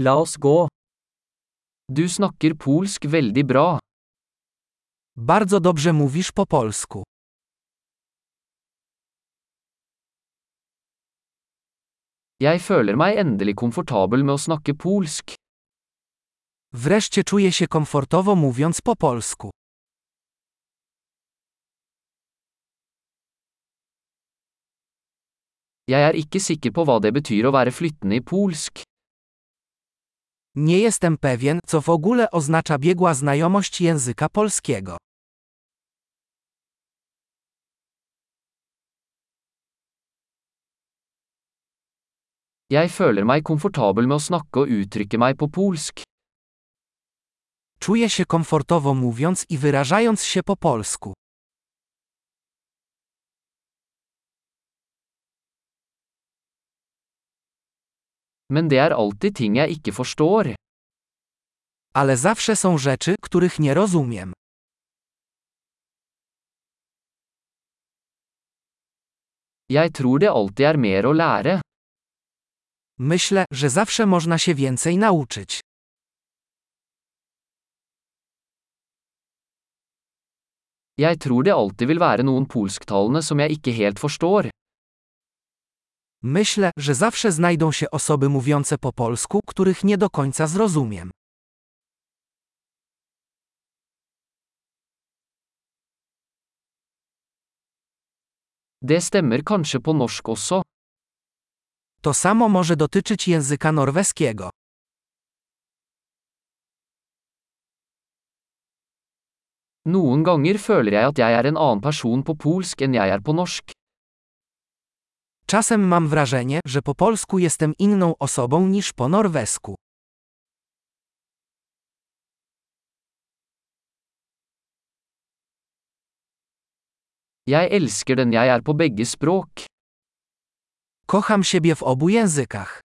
La oss gå. Du snakker polsk veldig bra. Bardzo dobrze mówisz po polsku. Jeg føler meg endelig komfortabel med å snakke polsk. Wreszcie czuję się komfortowo mówiąc po polsku. Jeg er ikke sikker på hva det betyr å være flyttende i polsk. Nie jestem pewien, co w ogóle oznacza biegła znajomość języka polskiego. Jeg føler meg komfortabel med å snakke og uttrykke meg på polsk. Czuję się komfortowo mówiąc i wyrażając się po polsku. Men det er alltid ting jeg ikke forstår. Ale zawsze są rzeczy, których nie rozumiem. Jeg tror det alltid er mer å lære. Myślę, że zawsze można się więcej nauczyć. Jeg tror det alltid vil være noen polsktalende som jeg ikke helt forstår. Myślę, że zawsze znajdą się osoby mówiące po polsku, których nie do końca zrozumiem. Det stemmer kanskje på norsk også. To samo może dotyczyć języka norweskiego. Noen ganger føler jeg at jeg er en annen person på polsk enn jeg er på norsk. Czasem mam wrażenie, że po polsku jestem inną osobą niż po norwesku. Jeg elsker den jeg er på begge språk. Kocham siebie w obu językach.